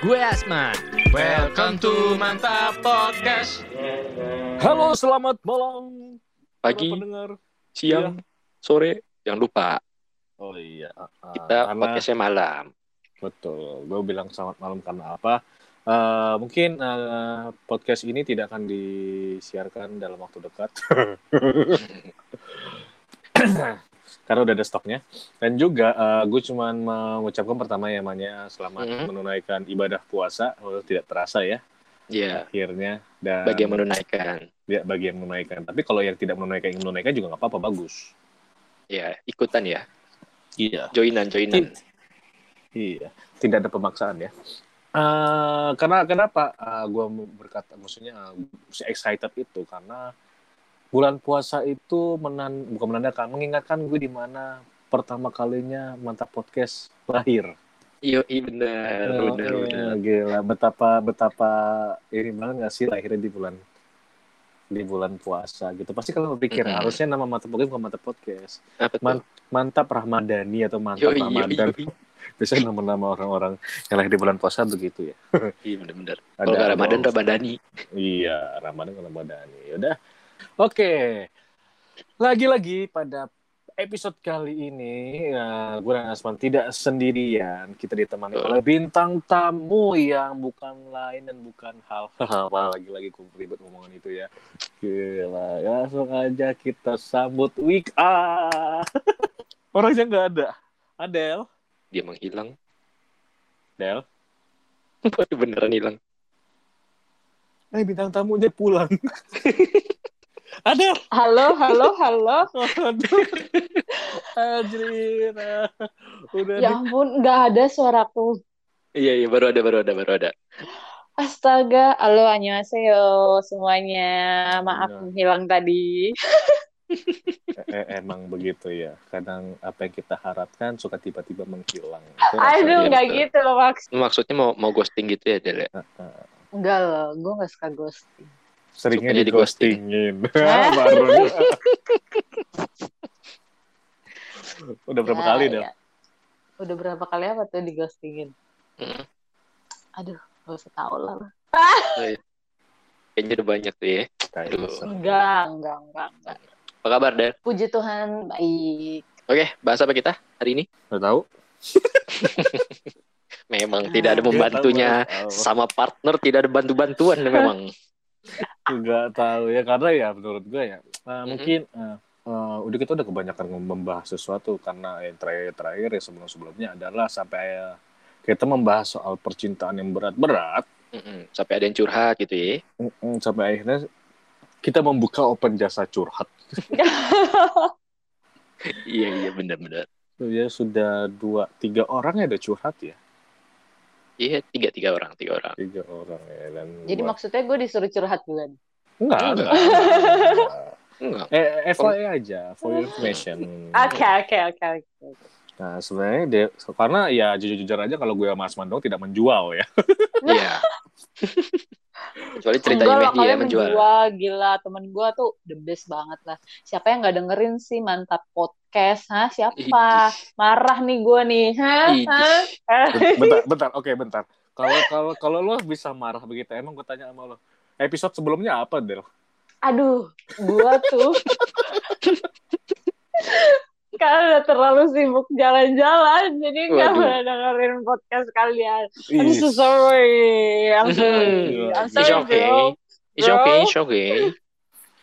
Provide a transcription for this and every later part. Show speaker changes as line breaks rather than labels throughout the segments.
Gue Asman.
Welcome to Mantap Podcast.
Halo, selamat malam.
Pagi,
pendengar.
siang, sore, jangan lupa
Oh iya.
kita
karena,
podcastnya malam.
betul. Gue bilang selamat malam karena apa? Eh, mungkin eh, podcast ini tidak akan disiarkan dalam waktu dekat. karena udah ada stoknya. Dan juga eh, gue cuman mengucapkan pertama ya Manya selamat
Mhm.
menunaikan ibadah puasa. Oh, tidak terasa ya
Ya,
akhirnya. Dan
bagi yang menunaikan.
ya, bagi yang menunaikan. Tapi kalau yang tidak menunaikan yang menunaikan juga nggak apa-apa bagus.
Ya, ikutan ya.
Iya.
Joinan, joinan.
Iya, tidak ada pemaksaan ya. Eh, karena kenapa gue berkata, maksudnya uh, excited itu karena bulan puasa itu menan bukan menandakan, mengingatkan gue di mana pertama kalinya mantap podcast lahir.
Iya, iya benar,
Oh,
benar,
iya,
benar.
gila, betapa betapa ini banget nggak sih lahirnya di bulan di bulan puasa gitu. Pasti kalau berpikir
Mm-mm.
harusnya nama mantap podcast bukan mantap podcast? Man- mantap Ramadhani atau mantap
Yoi,
Ramadan.
yoi.
Biasanya nama-nama orang-orang yang lahir di bulan puasa begitu ya.
Iya, benar-benar.
Ada
Kalau Ramadan,
Abang.
Ramadhani.
Iya, Ramadan ke Ramadhani. Yaudah. Oke. Lagi-lagi pada episode kali ini, ya, gue dan Asman tidak sendirian. Kita ditemani
Betul.
oleh bintang tamu yang bukan lain dan bukan hal apa lagi-lagi gue ribet ngomongan itu ya. Gila, langsung aja kita sambut week ah. Orangnya nggak ada. Adel.
Dia menghilang.
Del.
Beneran hilang.
Eh, bintang tamunya pulang. Adel.
Halo, halo, halo.
Aduh. Anjir. Udah
Ya ampun, nggak ada suaraku.
Iya, iya, baru ada, baru ada, baru ada.
Astaga, halo annyeonghaseyo semuanya. Maaf
Iya.
menghilang tadi.
di- eh, emang begitu ya. Kadang apa yang kita harapkan suka tiba-tiba menghilang. Itu.
Aduh, nggak gitu loh Max.
Maksudnya mau mau ghosting gitu ya, Del?
Heeh.
Enggak loh, gue nggak suka ghosting.
Seringnya di ghostingin. Baru. Udah berapa
Ya,
kali dah?
ya. Udah berapa kali apa tuh di ghostingin?
Mm.
Aduh, gak usah tau lah.
Kayaknya udah banyak tuh ya. Aduh.
Enggak, enggak, enggak, enggak.
Apa kabar, Del?
Puji Tuhan, baik.
Oke, bahas apa kita hari ini?
Udah tahu?
Memang
Ah.
tidak ada membantunya.
Nggak tahu.
Sama partner tidak ada bantu-bantuan memang.
Nggak tahu ya karena ya menurut gue ya
Mhm.
mungkin eh, eh, udah kita udah kebanyakan membahas sesuatu karena yang terakhir-terakhir ya sebelum-sebelumnya adalah sampai kita membahas soal percintaan yang berat-berat
Mm-mm. Sampai ada yang curhat gitu ya.
Mm-mm, sampai akhirnya kita membuka open jasa curhat
Iya iya benar-benar.
Ya sudah dua tiga orang ya udah curhat ya
Iya tiga tiga orang tiga orang.
tiga orang ya dan
Jadi
buat-
maksudnya gue disuruh curhat juga.
enggak
Enggak.
enggak
Enggak.
eh FYI aja for your information
Oke, oke, oke. oke.
nah sebenarnya dia karena ya jujur-jujur aja kalau gue sama Asman dong tidak menjual ya
Iya. Kecuali ceritanya
Enggak
Mehdi ya
kalian
menjual.
Gila, temen gue tuh the best banget lah. Siapa yang nggak dengerin sih mantap podcast? Hah? Siapa? Marah nih gue nih.
Idih.
Hah?
bentar bentar oke bentar kalau kalau kalau lo bisa marah begitu emang gue tanya sama lo episode sebelumnya apa Del
Aduh, gue tuh karena udah terlalu sibuk jalan-jalan, jadi nggak pernah dengerin podcast kalian. I'm so sorry. I'm sorry. I'm
It's
sorry,
okay.
bro.
It's okay. It's okay.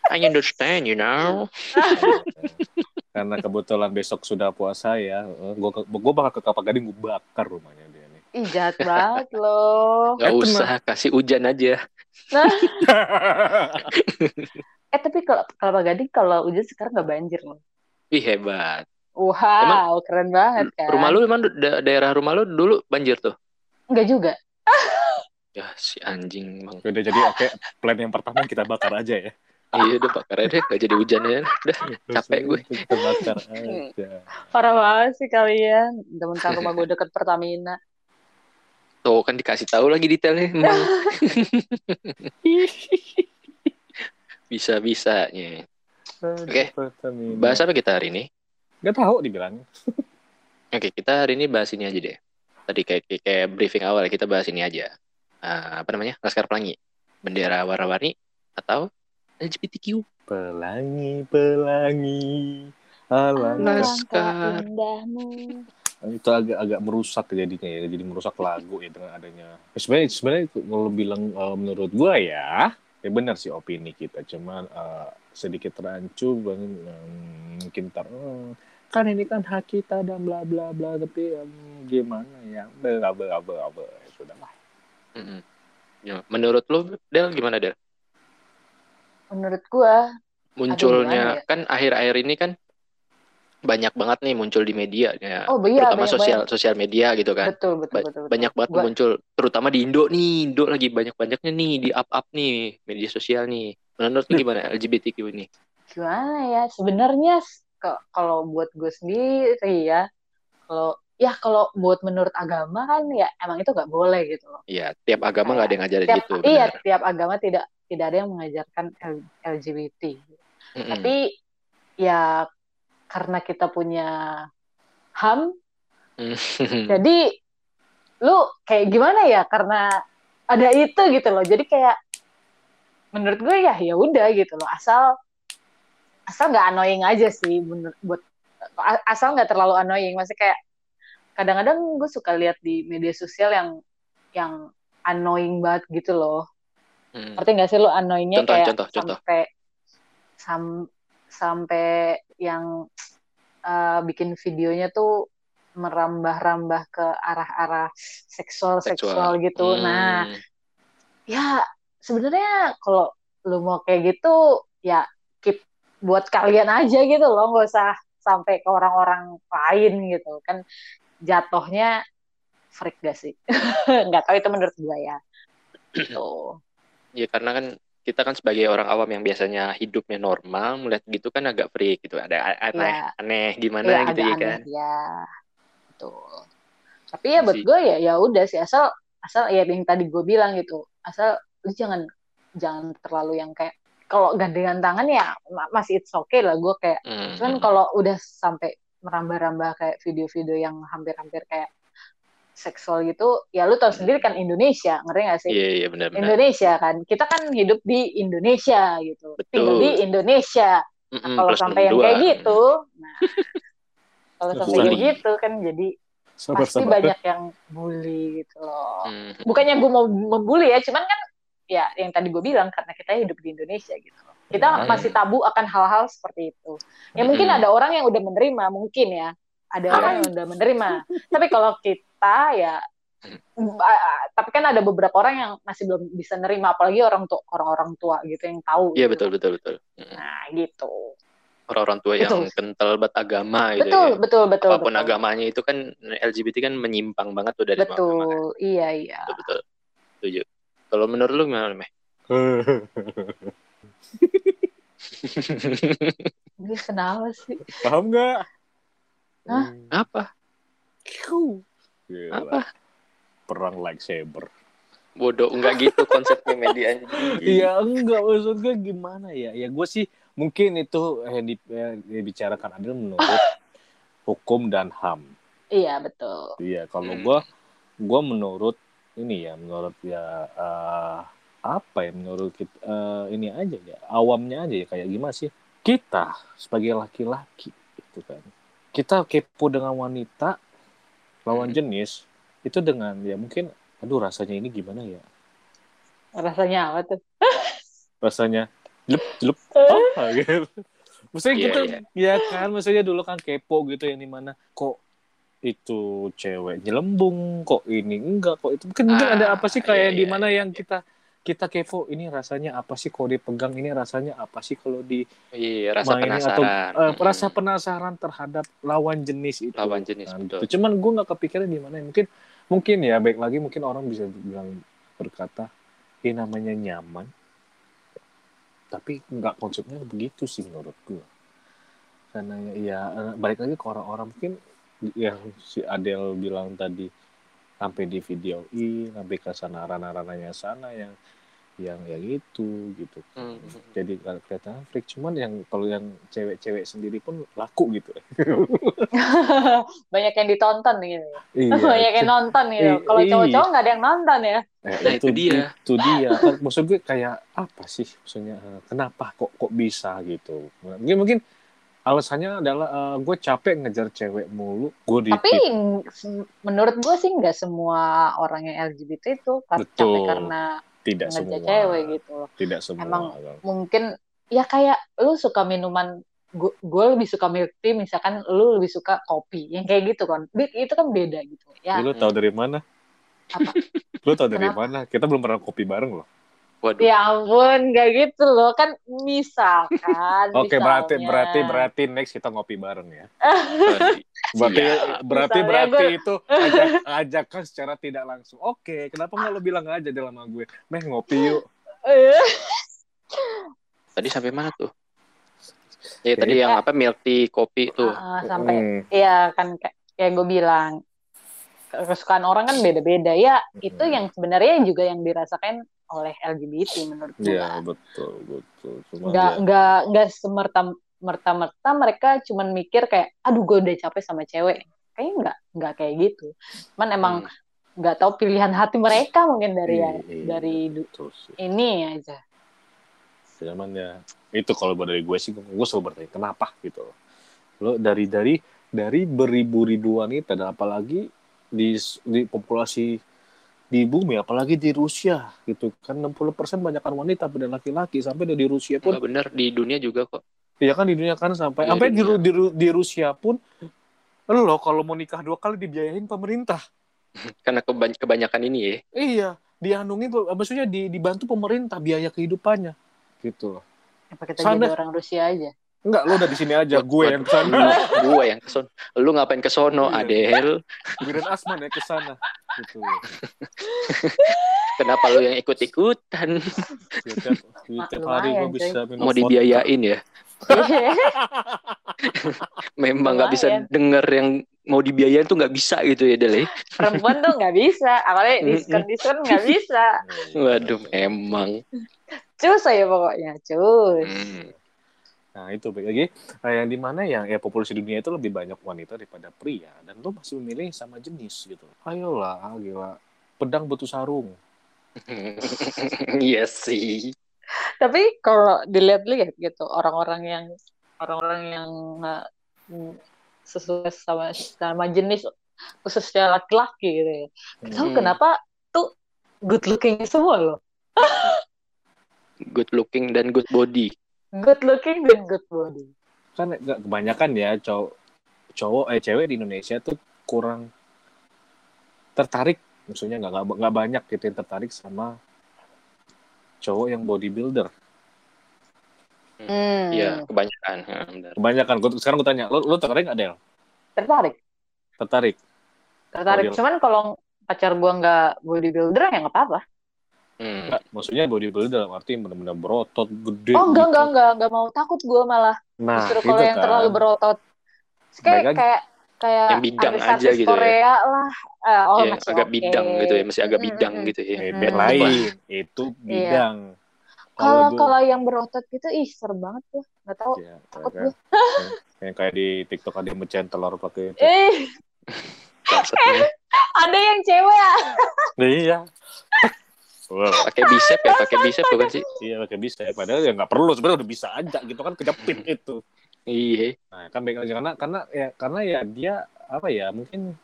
I understand, you know.
karena kebetulan besok sudah puasa ya gue gue bakal ke Kelapa Gading gue bakar rumahnya dia nih
Ih, jahat banget loh.
Gak
Eh,
usah kasih hujan aja.
Eh, tapi kalau kalau Gading kalau hujan sekarang nggak banjir loh.
Ih hebat.
Wow, keren banget kan.
Rumah lu emang da- daerah rumah lu dulu banjir tuh?
Enggak juga.
Ya si anjing bang.
udah jadi oke plan yang pertama kita bakar aja ya
Iya udah bakar aja deh. Gak jadi hujan ya. Udah capek gue.
kita bakar aja
Parah banget sih kalian. Mentang rumah gue deket Pertamina.
Tuh kan dikasih tahu lagi detailnya. Emang. Bisa-bisanya. Oke. Bahas apa kita hari ini?
Gak tahu dibilangnya.
Oke, kita hari ini bahas ini aja deh. tadi kayak kayak, briefing awal kita bahas ini aja. Ah, apa namanya? Laskar Pelangi. Bendera warna-warni atau LGBTQ.
Pelangi, pelangi.
Alangkah indahmu.
Itu agak agak merusak jadinya ya, jadi merusak lagu ya dengan adanya. Sebenarnya sebenarnya kalau bilang eh, menurut gua ya, ya benar sih opini kita, cuman eh, sedikit rancu bang, hmm, mungkin tar hmm, kan ini kan hak kita dan bla bla bla tapi hmm, gimana ya bla bla bla bla ya sudah lah.
Mm-mm. Ya, menurut lu Del gimana Del?
Menurut gua,
Munculnya
gimana ya?
kan akhir-akhir ini kan banyak banget nih muncul di media ya.
oh iya
terutama
banyak
sosial
banyak.
sosial media gitu kan.
Betul betul
Ba-
betul. betul.
banyak banget
Gua-
muncul terutama di Indo nih Indo lagi banyak banyaknya nih di up up nih media sosial nih menurut lu gimana LGBTQ ini
gimana ya sebenarnya kalau buat gue sendiri ya kalau ya kalau buat menurut agama kan ya emang itu nggak boleh gitu loh.
Ya tiap agama nggak ada yang ngajarin
tiap
gitu
iya
benar.
tiap agama tidak tidak ada yang mengajarkan LGBT
Mm-mm.
tapi ya karena kita punya ham
Mm.
jadi lu kayak gimana ya? Karena ada itu gitu loh. Jadi kayak menurut gue ya ya udah gitu loh. Asal asal nggak annoying aja sih bener buat asal nggak terlalu annoying. Masih kayak kadang-kadang gue suka lihat di media sosial yang yang annoying banget gitu loh
Mm.
ngerti nggak sih lu annoyingnya
Contoh,
kayak
contoh, contoh.
sampai sam- sampai yang uh, bikin videonya tuh merambah-rambah ke arah-arah seksual seksual gitu
Hmm.
nah ya sebenarnya kalau lu mau kayak gitu ya keep buat kalian aja gitu loh nggak usah sampai ke orang-orang lain gitu kan jatuhnya freak gak sih? Nggak tahu itu menurut gue ya. Gitu.
Ya karena kan kita kan sebagai orang awam yang biasanya hidupnya normal melihat gitu kan agak freak gitu. Ada a- aneh
Ya.
aneh gimana
Iya,
gitu ya
agak
kan?
aneh, ya betul. Tapi ya buat gue ya ya udah sih. Asal asal ya yang tadi gue bilang gitu. Asal lu jangan jangan terlalu yang kayak kalau gandengan tangan ya ma- masih it's okay lah gue kayak.
Hmm.
cuman kalau udah sampai merambah-rambah kayak video-video yang hampir-hampir kayak seksual gitu ya lu tau sendiri kan Indonesia ngerti gak sih?
Iya iya benar-benar.
Indonesia kan kita kan hidup di Indonesia gitu
Betul.
tinggal di Indonesia.
Mm-mm,
kalau
plus
sampai yang kayak gitu nah kalau sampai kayak gitu kan jadi pasti banyak yang bully gitu loh.
Hmm.
bukannya gue mau membuli ya cuman kan ya yang tadi gue bilang karena kita hidup di Indonesia gitu loh kita
Hmm.
masih tabu akan hal-hal seperti itu ya mungkin
Hmm.
ada orang yang udah menerima mungkin ya ada orang yang udah menerima tapi kalau kita ya ah, tapi kan ada beberapa orang yang masih belum bisa nerima apalagi orang tua orang-orang tua gitu yang tahu
iya
gitu.
betul betul betul Mm.
nah gitu
orang-orang tua yang
Betul.
kental banget agama gitu
betul
ya.
betul betul
apa pun
betul.
agamanya itu kan LGBT kan menyimpang banget tuh dari agama kan.
betul iya iya
betul betul setuju kalau menurut lu gimana meh
ini kenapa sih
Paham nggak?
Hah?
apa
Gila.
apa
Perang lightsaber.
bodoh enggak gitu konsepnya media anjing.
Iya enggak maksud gue gimana ya? Ya gue sih mungkin itu yang di- yang dibicarakan adalah menurut hukum dan ham.
iya betul
Iya kalau
Hmm.
gue gue menurut ini ya menurut ya eh, apa ya menurut kita eh, ini aja ya awamnya aja ya kayak gimana sih? Kita sebagai laki-laki itu kan. Kita kepo dengan wanita lawan
Hmm.
jenis itu dengan ya mungkin aduh rasanya ini gimana ya?
Rasanya apa tuh?
Rasanya jelep jelep apa gitu. Maksudnya
Iya,
kita
iya.
ya kan maksudnya dulu kan kepo gitu yang di mana kok itu cewek nyelembung kok ini enggak kok itu. Mungkin,
Ah,
ada apa sih kayak
iya, iya,
di mana
iya,
yang
iya.
kita kita kepo ini rasanya apa sih kalau dipegang? Ini rasanya apa sih kalau di
iya rasa
mainin?
Penasaran.
atau eh,
Mm-mm.
rasa penasaran terhadap lawan jenis itu.
Lawan jenis
Nah,
betul.
cuman gue nggak kepikiran di mana. Mungkin mungkin ya baik lagi mungkin orang bisa bilang berkata ini namanya nyaman. Tapi nggak konsepnya begitu sih menurut gue karena ya eh, balik lagi ke orang-orang. Mungkin yang si Adele bilang tadi sampai di video i sampai ke sana ranah-ranahnya sana yang yang yang itu gitu
Hmm.
jadi kalau kelihatan freak cuman yang kalau yang cewek-cewek sendiri pun laku gitu.
Banyak yang ditonton gitu. Ya.
iya
banyak yang nonton gitu. Kalau cowok-cowok nggak ada yang nonton ya.
Eh,
Nah, itu dia.
itu dia. Kan maksud gue kayak apa sih? Maksudnya eh, kenapa kok kok bisa gitu? Mungkin mungkin alasannya adalah eh, gue capek ngejar cewek mulu gue di
tapi menurut gue sih nggak semua orang yang LGBT itu
Betul.
capek karena
tidak
ngejar
semua
cewek gitu loh.
tidak semua
Emang- mungkin ya kayak lu suka minuman gue lebih suka milk tea misalkan lu lebih suka kopi yang kayak gitu kan itu kan beda gitu ya
lu tahu dari mana
Apa?
lu tahu dari
Kenapa?
mana kita belum pernah kopi bareng loh
Waduh.
ya ampun nggak gitu loh kan misalkan
oke berarti
misalnya.
berarti berarti next kita ngopi bareng ya berarti
Siap.
berarti
Misalnya
berarti
gue-
itu ajak, ajakan secara tidak langsung oke kenapa nggak lo bilang aja dalam sama gue meh ngopi yuk
Tadi sampai mana tuh? Ya tadi yang apa milk tea, kopi tuh.
ah, sampai
Hmm.
Iya kan kayak gue bilang kesukaan orang kan beda-beda ya itu
Hmm.
yang sebenarnya juga yang dirasakan oleh LGBT menurut gue
Iya betul betul. Cuma
nggak
ya,
nggak nggak semerta merta merta mereka cuman mikir kayak aduh gue udah capek sama cewek kayaknya nggak nggak kayak gitu cuman emang
Hmm.
nggak tahu pilihan hati mereka mungkin dari
iya, iya,
dari du-
betul sih.
ini aja
Cuman ya itu kalau dari gue sih gue selalu bertanya kenapa gitu. Lo dari dari dari beribu-ribu wanita dan apalagi di di populasi di bumi apalagi di Rusia gitu kan 60% banyakkan wanita pada laki-laki sampai di Rusia pun
Nggak bener di dunia juga kok.
ya kan di dunia kan sampai
Iya,
sampai di, di, di Rusia pun lo kalau mau nikah dua kali dibiayain pemerintah
Karena kebany- kebanyakan ini ya.
Iya, dianungin maksudnya di, dibantu pemerintah biaya kehidupannya. Gitu loh.
apa kita
Sana.
jadi orang Rusia aja
Enggak, lo udah di sini aja, gue yang ke sana.
Gue yang kesono. Lu ngapain ke sono,
Iya.
Adel?
Biren Asman ya ke sana. Gitu.
Kenapa lu yang ikut-ikutan?
Ya, tiap, tiap
Lumayan,
hari gue bisa minum
Mau dibiayain ya? Memang nggak bisa denger yang mau dibiayain tuh nggak bisa gitu ya, Del. ya?
perempuan tuh nggak bisa apalagi diskon diskon nggak bisa
Waduh, emang.
cus saya pokoknya cus
Hmm.
Nah itu baik lagi. Nah, yang di mana yang ya populasi dunia itu lebih banyak wanita daripada pria dan lo masih memilih sama jenis gitu. Ayolah, gila. Pedang butuh sarung.
Iya sih.
tapi kalau dilihat-lihat gitu orang-orang yang orang-orang yang mm, sesuai sama sama jenis khususnya laki-laki gitu ya tahu
Hmm.
kenapa tuh good looking semua loh
Good looking dan good body.
Good looking dan good body.
Kan nggak kebanyakan ya cowok cowok eh cewek di Indonesia tuh kurang tertarik. Maksudnya nggak nggak- banyak gitu yang tertarik sama cowok yang bodybuilder.
Hmm.
Iya, kebanyakan. Ha, benar.
kebanyakan. Gua, sekarang gue tanya lo lo tertarik nggak Del?
Tertarik.
Tertarik.
Tertarik. Cuman kalau pacar gua nggak bodybuilder ya nggak apa-apa
Hmm.
nggak maksudnya bodybuilder dalam arti benar-benar berotot gede
oh enggak
gitu.
enggak enggak enggak mau takut gua malah
nah
justru
itu
kalau yang
kan.
terlalu berotot kayak
lagi.
kayak kayak
Yang bidang aja gitu ya.
Korea lah Eh, oh
Ya,
masih
agak
oke.
bidang gitu ya, masih agak bidang
mm,
gitu ya.
Hmm.
lain itu bidang
Kalau kalau yang berotot gitu ih serem banget tuh. Nggak tahu.
ya,
takut
kayak, yang kayak di TikTok ada yang mecahin telur pakai itu
Eh, ada yang cewek ya.
Iya Wow.
pakai bicep ya, pakai bicep bukan sih?
Iya pakai ya. Padahal ya nggak perlu sebenarnya udah bisa aja gitu kan kejepit itu.
Iya.
Nah kan baik aja karena karena ya karena ya dia apa ya mungkin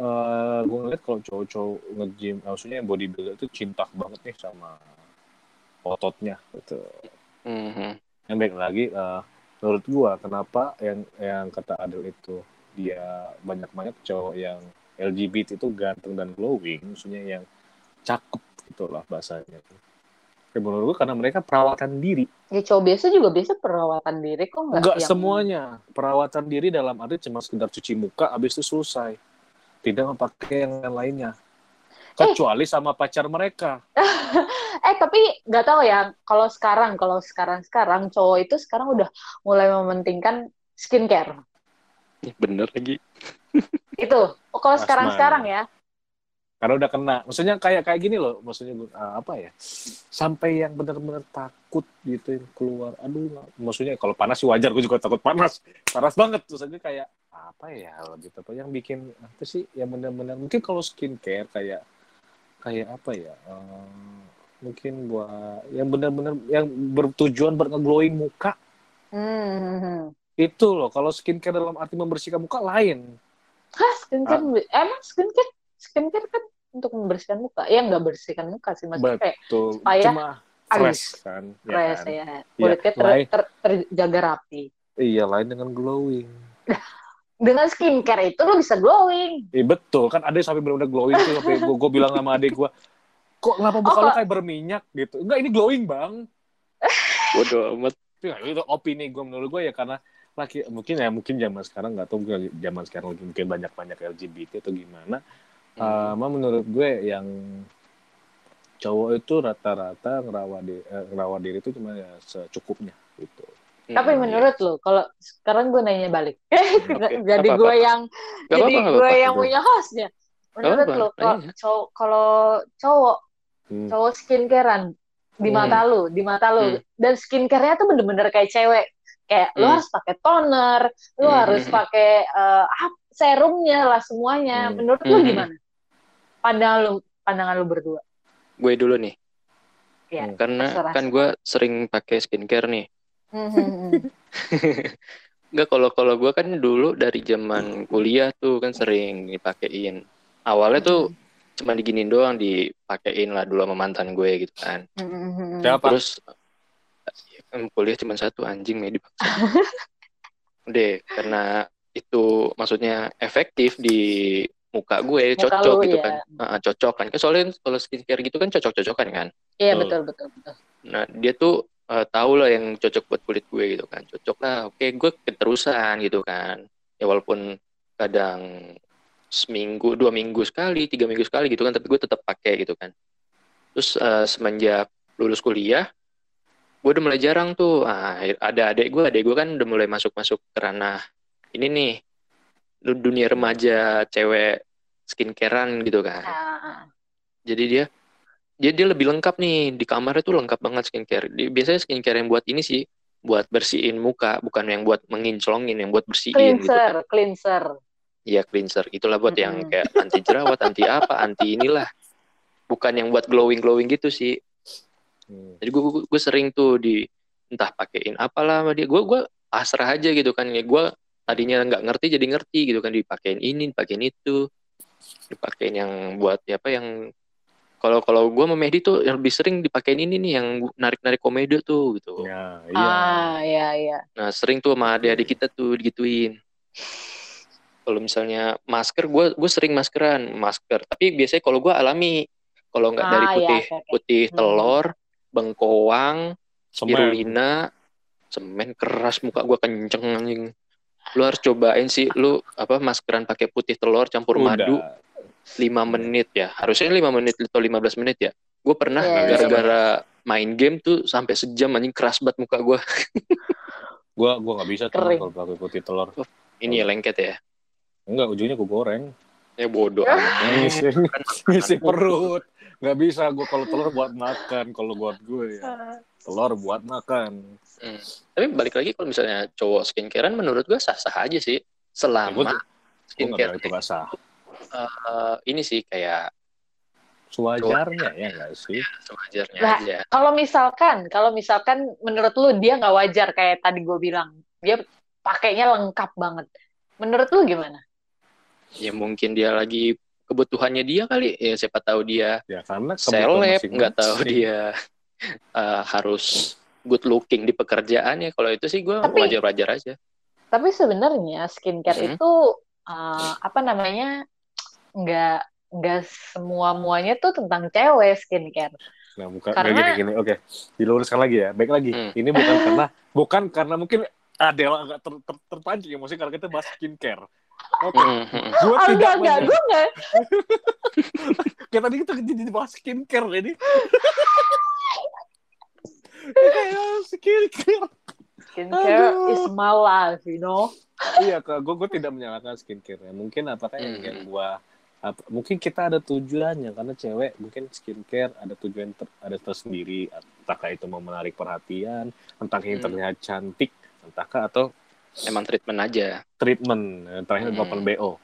eh gue ngeliat kalau cowok-cowok nge-gym maksudnya yang bodybuilder itu cinta banget nih sama ototnya gitu.
Mhm.
Yang baik lagi eh, menurut gua kenapa yang yang kata Adel itu dia banyak-banyak cowok yang LGBT itu ganteng dan glowing maksudnya yang cakep gitulah bahasanya. Ya, menurut gua karena mereka perawatan diri
Ya cowok biasa juga biasa perawatan diri kok nggak
Enggak
yang-
semuanya. Perawatan diri dalam arti cuma sekedar cuci muka, habis itu selesai. Tidak memakai yang lainnya. Kecuali sama pacar mereka.
Eh tapi nggak tahu ya kalau sekarang kalau sekarang sekarang cowok itu sekarang udah mulai mementingkan skincare.
Bener lagi.
Itu. Oh, kalau sekarang sekarang ya.
Karena udah kena. Maksudnya kayak kayak gini loh maksudnya uh, apa ya sampai yang benar-benar takut gitu yang keluar aduh maksudnya kalau panas sih wajar gue juga takut panas. Panas banget terus aja kayak apa ya gitu apa yang bikin apa sih? Yang benar-benar mungkin kalau skincare kayak kayak apa ya eh, mungkin buat yang benar-benar yang bertujuan buat nge-glowing muka.
Hmm.
itu loh kalau skincare dalam arti membersihkan muka lain.
Hah, skincare emang skincare skincare kan untuk membersihkan muka. Ya nggak bersihkan muka sih maksudnya kayak
tuh
Supaya
cuma fresh kan ya
fresh
kan?
ya. Kulitnya ter, ter- terjaga rapi.
iya lain dengan glowing
Dengan skincare itu lo bisa glowing.
Iya betul kan ada yang sampai benar-benar glowing tuh sampai gue, gue bilang sama adik gue kok kenapa muka
Oh,
lo kayak berminyak gitu enggak ini glowing bang
Bodoh amat.
itu, itu opini gue menurut gue ya karena laki mungkin ya mungkin zaman sekarang nggak tahu mungkin zaman sekarang lagi mungkin banyak banyak LGBT atau gimana
Hmm.
sama menurut gue yang cowok itu rata-rata ngerawat diri, ngerawat diri itu cuma ya secukupnya gitu
Hmm,
Tapi
iya.
menurut lo, kalau sekarang gue nanya balik,
Oke,
jadi
apa-apa.
gue yang
Gak
jadi
apa-apa, gak
gue yang punya hostnya. Menurut lo, kalau
tanya.
cowok, kalau cowok
Hmm.
cowok skincarean di
Hmm.
mata lu, di mata lu,
Hmm.
dan skincare-nya tuh bener-bener kayak cewek. Kayak lu
Hmm.
harus pakai toner, lu
Hmm.
harus pakai eh, ap- serumnya lah semuanya.
Hmm.
Menurut lu
Hmm.
gimana? Pandangan lu, pandangan lu berdua.
Gue dulu nih.
Ya,
Karena
terserah.
kan gue sering pakai skincare nih.
Hmm, hmm, hmm.
Enggak kalau kalau gue kan dulu dari zaman kuliah tuh kan sering dipakein. Awalnya tuh cuma diginin doang dipakein lah dulu sama mantan gue gitu kan.
Siapa?
Terus ya kan kuliah cuma satu anjing nih dipaksa. Deh karena itu maksudnya efektif di muka gue
Muka
cocok
lu,
gitu
ya.
kan. Ah, cocok kan. Kan Soalnya kalau skincare gitu kan cocok-cocokan kan.
Iya
Betul.
betul betul betul.
Nah, dia tuh eh, tahu lah yang cocok buat kulit gue gitu kan. Cocok lah, oke gue keterusan gitu kan. Ya walaupun kadang seminggu, dua minggu sekali, tiga minggu sekali gitu kan, tapi gue tetap pakai gitu kan. Terus eh, semenjak lulus kuliah, gue udah mulai jarang tuh. Ah, ada adik gue, adik gue kan udah mulai masuk-masuk ke ranah ini nih, dunia remaja cewek skincarean gitu kan.
Ah,
jadi dia dia dia lebih lengkap nih. Di kamarnya tuh lengkap banget skincare. Biasanya skincare yang buat ini sih buat bersihin muka bukan yang buat menginclongin yang buat bersihin gitu
cleanser,
kan.
Cleanser.
iya cleanser. Itulah buat yang
Mm-mm.
kayak anti jerawat anti apa anti inilah. Bukan yang buat glowing glowing gitu sih.
Hmm.
jadi gue gue sering tuh di entah pakein apalah sama dia. Gue gue pasrah aja gitu kan. Ya gue tadinya nggak ngerti jadi ngerti gitu kan dipakein ini dipakein itu dipakein yang buat ya apa yang kalau kalau gue sama Mehdi tuh yang lebih sering dipakein ini nih yang narik narik komedo tuh gitu
ya iya
Ah, iya iya.
nah sering tuh sama adik-adik kita tuh digituin kalau misalnya masker gue gue sering maskeran masker tapi biasanya kalau gue alami kalau nggak dari
Ah, iya,
putih
oke, oke.
putih
Hmm.
telur bengkoang
Semen.
spirulina semen keras muka gua kenceng anjing lu harus cobain sih lu apa maskeran pakai putih telur campur
Udah.
madu 5 menit ya. Harusnya 5 menit atau 15 menit ya. Gue pernah
Yes.
gara-gara main game tuh sampai sejam anjing keras banget muka gua.
Gua gua nggak bisa tuh kalau pakai putih telur.
Ini ya lengket ya?
Enggak ujungnya gua goreng.
Ya bodoh
Ya.
amat.
ngisi ngisi perut. Nggak bisa gua kalau telur buat makan kalau buat gue ya. Telur buat makan
Hmm. tapi balik lagi kalau misalnya cowok skincarean menurut gua sah-sah aja sih
Ya,
selama
nggak
skincare
itu nggak sah
eh, ini sih kayak
sewajarnya ya nggak sih
sewajarnya
Nah,
aja
Kalau misalkan, kalau misalkan menurut lu dia nggak wajar kayak tadi gue bilang, dia pakainya lengkap banget. Menurut lu gimana?
ya mungkin dia lagi kebutuhannya dia kali ya siapa tahu dia
ya karena
seleb nggak tahu dia eh, harus good looking di pekerjaannya kalau itu sih gue wajar-wajar aja
Tapi sebenarnya skincare
Mhm.
itu uh, apa namanya nggak nggak semua muanya tuh tentang cewek skincare.
Nah, bukan
Karena-
gini gini. Oke, diluruskan lagi ya. Baik lagi.
Hmm.
Ini bukan karena bukan karena mungkin Adela agak ter, ter- terpancing emosi karena kita bahas skincare. Oke,
Mm, mm, mm.
gue
Oh,
tidak
enggak, enggak, gue enggak.
Kayak tadi kita jadi bahas skincare ini. Skincare.
Skincare
Aduh.
is my life, you know.
iya, kak. Gue gue tidak menyalahkan skincare. Ya. Mungkin apakah yang,
Hmm.
yang gue apa, mungkin kita ada tujuannya karena cewek mungkin skincare ada tujuan ter, ada tersendiri entahkah itu mau menarik perhatian entah
Hmm.
terlihat cantik entahkah atau
Emang treatment aja.
treatment terakhir
Hmm.
open bo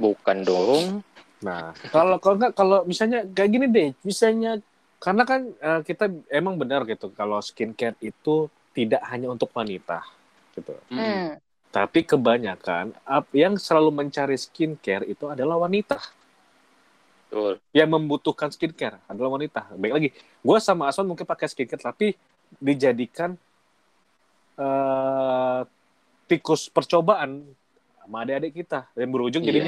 Bukan dong.
nah kalau kalau nggak kalau misalnya kayak gini deh misalnya karena kan eh, kita emang benar gitu kalau skincare itu tidak hanya untuk wanita gitu
Mm.
Hmm.
tapi kebanyakan yang selalu mencari skincare itu adalah wanita
Betul.
yang membutuhkan skincare adalah wanita. Baik lagi, gue sama Aswan mungkin pakai skincare tapi dijadikan eh tikus percobaan sama adik-adik kita yang berujung jadi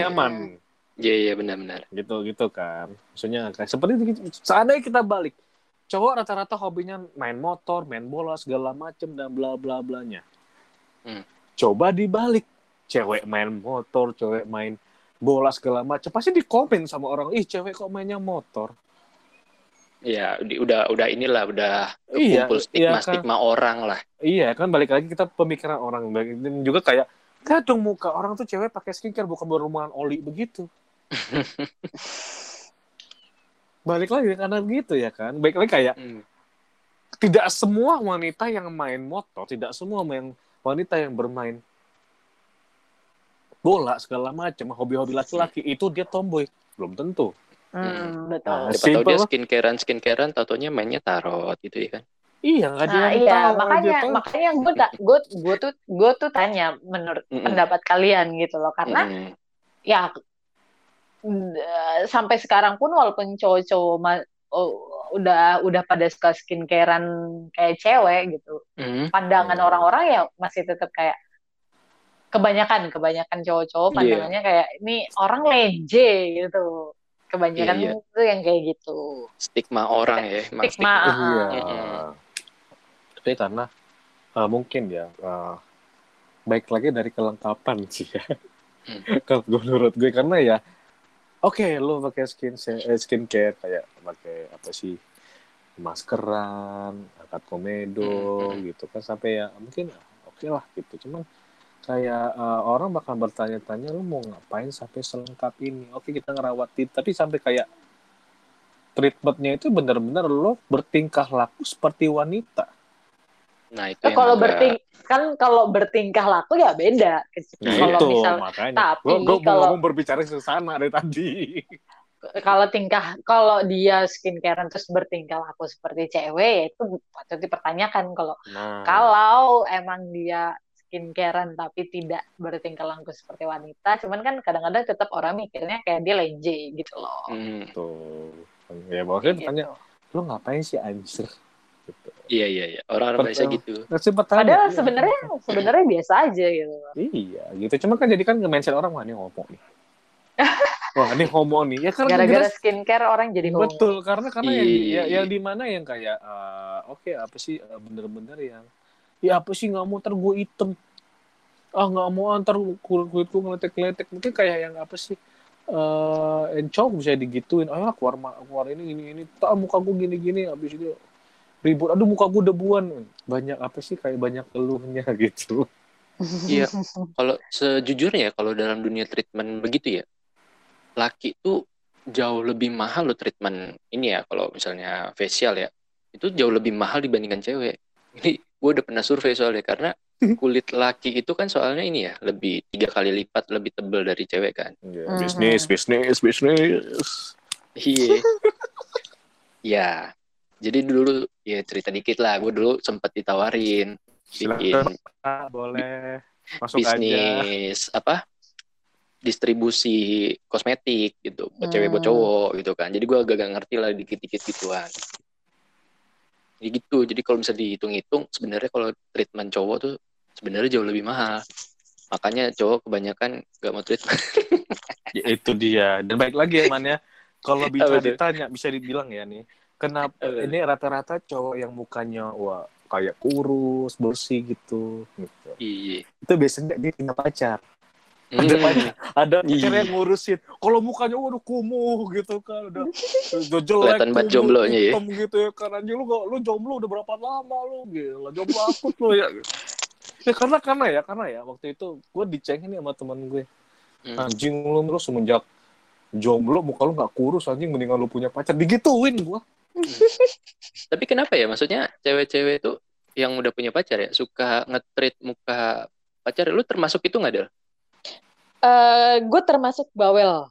Iya.
nyaman
Iya, iya benar-benar.
gitu gitu kan. Maksudnya kayak seperti itu. Seandainya kita balik, cowok rata-rata hobinya main motor, main bola segala macem dan bla bla blanya.
Hmm.
Coba dibalik, cewek main motor, cewek main bola segala macam pasti dikomen sama orang, ih cewek kok mainnya motor.
Iya, udah udah inilah udah
Iya,
kumpul
iya
stigma
kan.
stigma orang lah.
Iya kan balik lagi kita pemikiran orang dan juga kayak kadang muka orang tuh cewek pakai skincare bukan berhubungan oli begitu. balik lagi karena gitu ya kan. Baik lagi kayak
Hmm.
tidak semua wanita yang main motor, tidak semua yang wanita yang bermain bola segala macam, hobi-hobi laki-laki itu dia tomboy. Belum tentu.
Hmm, betul.
Nah,
Siapa tahu dia skincarean skincarean, tatonya mainnya tarot gitu ya kan.
Iya, nggak ada
Nah
yang
iya
tahu,
makanya
dia tahu.
makanya gue gue gue tuh gue tuh tanya menurut
Mm-mm.
pendapat kalian gitu loh karena
Mm-mm.
ya sampai sekarang pun walaupun cowok-cowok ma- oh, udah udah pada suka skincarean kayak cewek gitu
Mm.
pandangan
Hmm.
orang-orang ya masih tetap kayak kebanyakan kebanyakan cowok-cowok
Iya.
pandangannya kayak ini orang lenje gitu kebanyakan
Iya, iya.
tuh yang kayak gitu
Stigma orang ya, emang
Stigma.
Iya.
Mm-mm.
Tapi karena uh, mungkin ya uh, baik lagi dari kelengkapan sih ya.
Hmm.
Kalau gue- menurut gue karena ya oke lo pakai skin eh, skincare kayak pakai apa sih maskeran, angkat komedo
Hmm.
gitu kan sampai ya mungkin oke lah gitu. Cuman kayak uh, orang bakal bertanya-tanya lu mau ngapain sampai selengkap ini? Oke kita ngerawatin tapi sampai kayak treatmentnya itu benar-benar lo bertingkah laku seperti wanita.
Nah, itu
Nah,
yang
kalau
agak-
berting kan kalau bertingkah laku ya beda.
Nah
kalau
itu
misal
makanya.
tapi
Gue
kalau-
mau berbicara ke sana dari tadi.
kalau tingkah kalau dia skincare terus bertingkah laku seperti cewek ya itu patut dipertanyakan kalau
Nah,
kalau emang dia skincarean tapi tidak bertingkah laku seperti wanita cuman kan kadang-kadang tetap orang mikirnya kayak dia lenje gitu loh
Mm.
tuh. Ya maksudnya
Gitu.
tanya, lo ngapain sih anjir? Gitu.
Iya, iya, iya. Orang-orang biasa gitu.
Nah, sempat tanya,
padahal
iya.
sebenarnya sebenarnya biasa aja gitu
Iya, gitu. Cuma kan jadi kan nge-mention orang, wah ini homo nih. wah ini homo nih. Ya karena
gara-gara
jelas-
skincare orang jadi homo
Betul, karena karena yang, di- ya,
Iya.
yang di mana yang kayak eh, oke apa sih eh, bener-bener yang ya apa sih nggak mau ntar gue item ah nggak mau antar kulit kulitku ngeletek-ngeletek mungkin kayak yang apa sih eh encok bisa digituin ayo keluar keluar ini ini ini tak muka gue gini gini habis itu ribut aduh muka gue debuan banyak apa sih kayak banyak keluhnya gitu
Iya. Kalau sejujurnya ya, kalau dalam dunia treatment begitu ya, laki tuh jauh lebih mahal loh treatment ini ya. Kalau misalnya facial ya, itu jauh lebih mahal dibandingkan cewek. Ini gue udah pernah survei soalnya karena kulit laki itu kan soalnya ini ya lebih tiga kali lipat lebih tebal dari cewek kan.
Ya,
Mhm.
bisnis bisnis bisnis
Iya. ya. Jadi dulu ya cerita dikit lah. Gue dulu sempat ditawarin bikin
silakan Pak, boleh masuk aja
bisnis apa distribusi kosmetik gitu buat
Hmm.
cewek buat cowok gitu kan jadi gue agak gak ngerti lah dikit-dikit gituan jadi gitu jadi kalau bisa dihitung-hitung sebenarnya kalau treatment cowok tuh sebenarnya jauh lebih mahal makanya cowok kebanyakan gak mau treatment
Ya, itu dia. Dan baik lagi ya, Man ya. Kalau bisa ditanya, bisa dibilang ya nih. Kenapa
Apa?
ini rata-rata cowok yang mukanya wah kayak kurus, bersih gitu. gitu.
iya
Itu biasanya dia punya pacar. Ada
Hmm.
pacar, ada pacar
Iya.
yang ngurusin. Kalau mukanya waduh kumuh gitu kan, udah udah jelek,
Kelihatan banget jomblonya ya.
gitu ya. Karena lu gak, lu jomblo udah berapa lama lu, gila jomblo akut lu ya. Ya karena karena ya karena ya waktu itu gue dicengin nih sama teman gue
Hmm.
anjing lu lu semenjak jomblo muka lu nggak kurus anjing mendingan lu punya pacar digituin gua
Tapi kenapa ya? Maksudnya cewek-cewek itu yang udah punya pacar ya suka nge-treat muka pacar. Lu termasuk itu nggak Del?
Eh, gue termasuk bawel.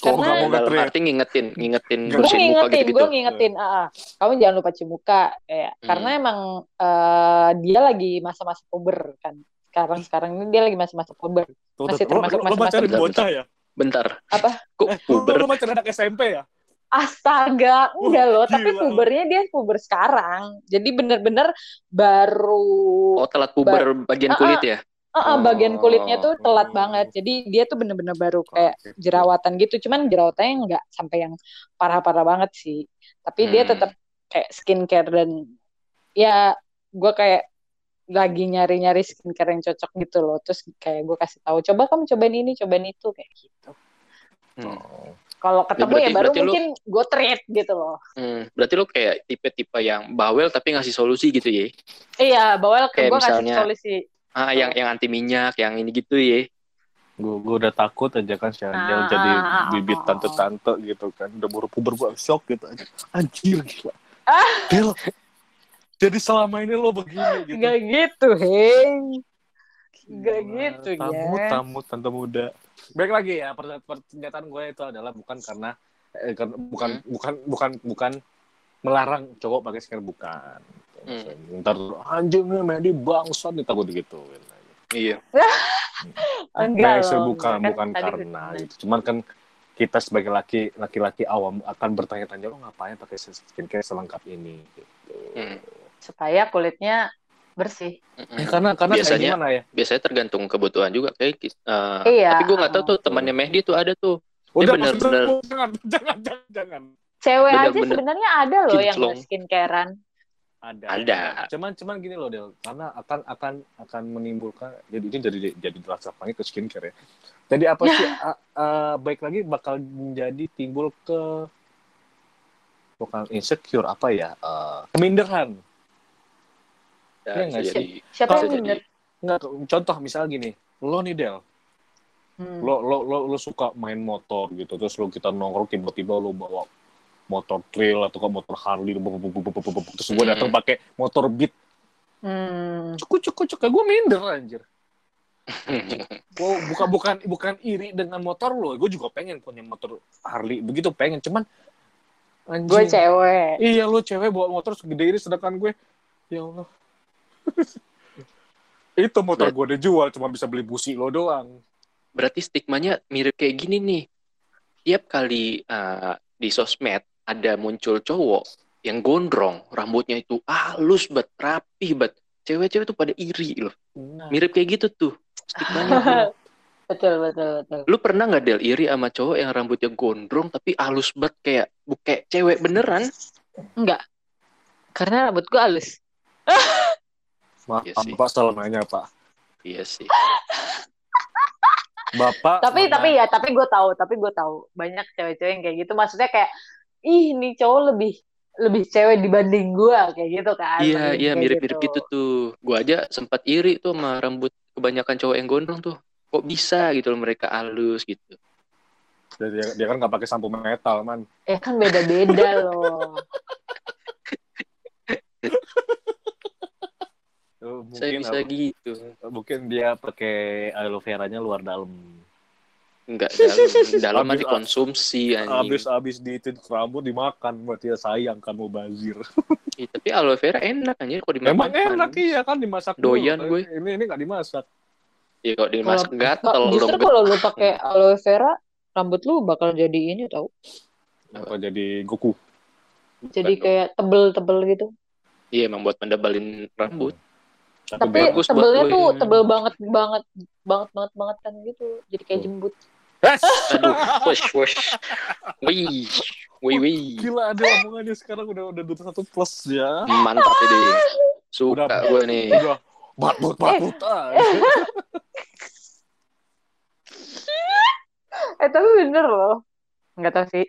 kok
Karena-
nggak mau
Dalam
nge-treat
arti ngingetin, ngingetin
Gue
ngingetin,
gitu-gitu.
gue ngingetin, ah, ah. kamu jangan lupa cuci muka, kayak
Hmm.
karena emang eh, dia lagi masa-masa puber kan. Sekarang sekarang ini dia lagi masa-masa puber.
Tuh,
Masih termasuk masa-masa
bocah ya
Bentar.
Apa?
Kok
eh, lu,
puber?
lu pacarin anak SMP ya
Astaga, enggak loh. Tapi
gila.
pubernya dia puber sekarang. Jadi bener-bener baru
Oh, telat puber bagian
Ah, ah.
kulit ya?
Eh, eh, bagian kulitnya tuh telat
Oh.
banget. Jadi dia tuh bener-bener baru kayak jerawatan gitu. Cuman jerawatannya nggak sampai yang parah-parah banget sih. Tapi dia
Hmm.
tetap kayak skincare dan ya gue kayak lagi nyari-nyari skincare yang cocok gitu loh. Terus kayak gue kasih tahu, coba kamu cobain ini, cobain itu kayak gitu.
Hmm.
Kalau ketemu
berarti-
ya baru
lu-
mungkin gue treat gitu loh.
Hmm, berarti lu kayak tipe-tipe yang bawel tapi ngasih solusi gitu ya?
Iya, bawel
Kayak
gue kasih
misalnya-
solusi.
Ah, yang yang anti minyak, yang ini gitu ya?
gue gue udah takut aja kan si Angel
Ah,
jadi
ah, ah,
bibit
ah,
tante-tante gitu kan udah baru puber gue shock gitu aja anjir gila
Ah.
Del jadi selama ini lo begini gitu
Gak gitu, hei. Gak gitu,
tamu
ya.
tamu tante muda baik lagi ya per- pernyataan gue itu adalah bukan karena eh, bukan
Hmm.
bukan bukan bukan melarang cowok pakai skincare bukan
Hmm.
ntar anjingnya Medi bangsat nih takut gitu
Iya.
Enggak
Nah, bukan
kan
bukan karena
bener.
itu. Cuman kan kita sebagai laki laki-laki awam akan bertanya-tanya lo ngapain pakai skincare selengkap ini gitu.
Hmm.
Supaya kulitnya bersih.
Ya, karena karena kayak
Biasanya-
gimana ya?
biasanya tergantung kebutuhan juga kayak eh,
Iya.
tapi gue nggak tahu tuh temannya Mehdi tuh ada tuh
Udah
bener, bener.
jangan jangan jangan jangan.
Cewek aja
Bener-bener
sebenarnya ada loh yang
kinclong.
skincarean.
Ada.
Ada.
Cuman cuman gini loh Del, karena akan akan akan menimbulkan jadi ini jadi jadi rasa panggil ke skincare ya. Jadi apa sih a- a- baik lagi bakal menjadi timbul ke bukan insecure apa ya? eh, keminderan.
Ya,
Iya
bisa
nggak sih?
jadi
Siapa
bisa
yang
jadi
minder?
Enggak, contoh misal gini, lo nih Del,
Hmm.
lo lo lo lo suka main motor gitu terus lo kita nongkrong tiba-tiba lo bawa motor trail atau ke motor Harley bu- bu- bu- bu- bu- bu- bu- terus gue datang
Hmm.
pakai motor Beat
Hmm.
cukup cukup cukup gue minder anjir gue bukan bukan bukan iri dengan motor lo gue juga pengen punya motor Harley begitu pengen cuman
Gue cewek.
iya lo cewek bawa motor segede ini sedangkan gue ya Allah itu motor gue udah jual cuma bisa beli busi lo doang.
Berarti stigmanya mirip kayak gini nih. Tiap kali eh, di sosmed ada muncul cowok yang gondrong rambutnya itu halus bet rapi bet. Cewek-cewek tuh pada iri loh.
Nah,
mirip kayak gitu tuh stigmanya.
Betul, betul, betul.
lu pernah nggak del iri sama cowok yang rambutnya gondrong tapi halus bet kayak bukan cewek beneran?
Enggak. Karena rambut gue halus.
maaf
Iya sih.
Pak selamanya Pak
iya sih
Bapak
Tapi
mana-
tapi ya, tapi gue tahu, tapi gue tahu banyak cewek-cewek yang kayak gitu. Maksudnya kayak ih nih cowok lebih lebih cewek dibanding gue kayak gitu kan.
iya iya mirip-mirip gitu. tuh gua aja sempat iri tuh sama rambut kebanyakan cowok yang gondrong tuh kok bisa gitu loh mereka halus gitu
dia, dia, dia kan nggak pakai sampo metal man
Ya kan beda-beda loh.
Eh,
saya
mungkin
bisa gitu
mungkin dia pakai aloe veranya luar dalam
Enggak dalam dalam
Habis-
dikonsumsi anjing.
habis habis diitin rambut dimakan buat dia sayang kamu bazir
Ih, tapi aloe vera enak anjir kok dimakan.
emang enak iya kan dimasak dulu.
Doyan gue.
ini ini nggak dimasak
Iya kalau dimasak gatel
Justru
dong.
kalau lu pakai aloe vera, rambut lu bakal jadi ini tau.
apa jadi Goku
Jadi kayak tebel-tebel gitu.
Iya emang buat mendebalin rambut.
Tapi
bagus
tebelnya tuh tebel banget banget banget banget banget kan gitu. Jadi kayak jembut.
Yes!
Aduh, wush wush. Wih, wih wih.
gila ada omongannya sekarang udah udah dua satu plus ya
Mantap ini. Suka
Udah.
gue nih.
udah batut batut ah.
Eh tapi bener loh. Enggak tahu sih.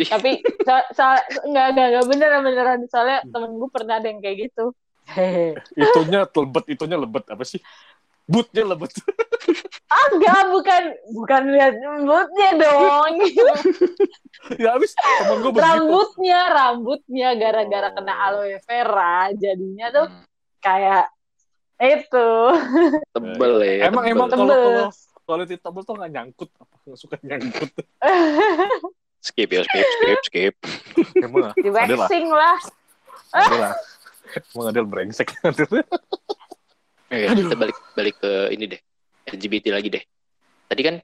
Ih.
Tapi so, so, enggak, enggak, enggak beneran beneran. Soalnya temen gue pernah ada yang kayak gitu. Hehe.
itunya lebet itunya lebet apa sih bootnya lebet
Agak bukan bukan lihat rambutnya dong.
ya habis temen gue begitu
rambutnya, rambutnya gara-gara
Oh.
kena aloe vera jadinya tuh
Hmm,
kayak itu
tebel ya.
emang
tebel.
emang kalau
Tebel.
kalau quality tebel tuh nggak nyangkut apa nggak suka nyangkut
skip ya skip skip skip.
emang
di
ada lah
waxing lah.
ada lah emang ada brengsek.
Eh, kita balik balik ke ini deh. LGBT lagi deh. Tadi kan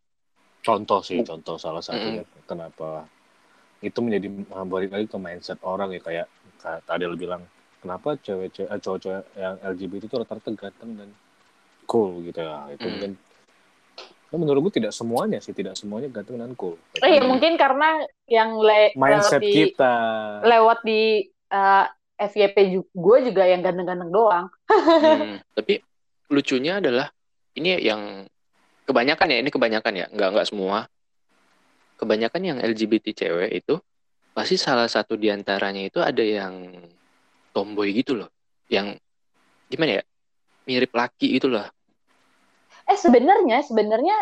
contoh sih contoh salah satunya kenapa itu menjadi balik lagi ke mindset orang ya kayak kayak tadi lo bilang kenapa cewek-cewek eh, cowok-cowok yang LGBT itu rata-rata ganteng dan cool gitu ya. Itu
Hmm.
mungkin Nah, menurut gue tidak semuanya sih tidak semuanya ganteng dan cool.
Oh iya mungkin karena yang le
mindset
lewat di,
kita.
lewat di uh, FYP gue juga yang ganteng-ganteng doang.
Hmm, tapi lucunya adalah ini yang kebanyakan ya ini kebanyakan ya nggak nggak semua kebanyakan yang LGBT cewek itu pasti salah satu di antaranya itu ada yang tomboy gitu loh yang gimana ya mirip laki gitu loh
Eh sebenarnya sebenarnya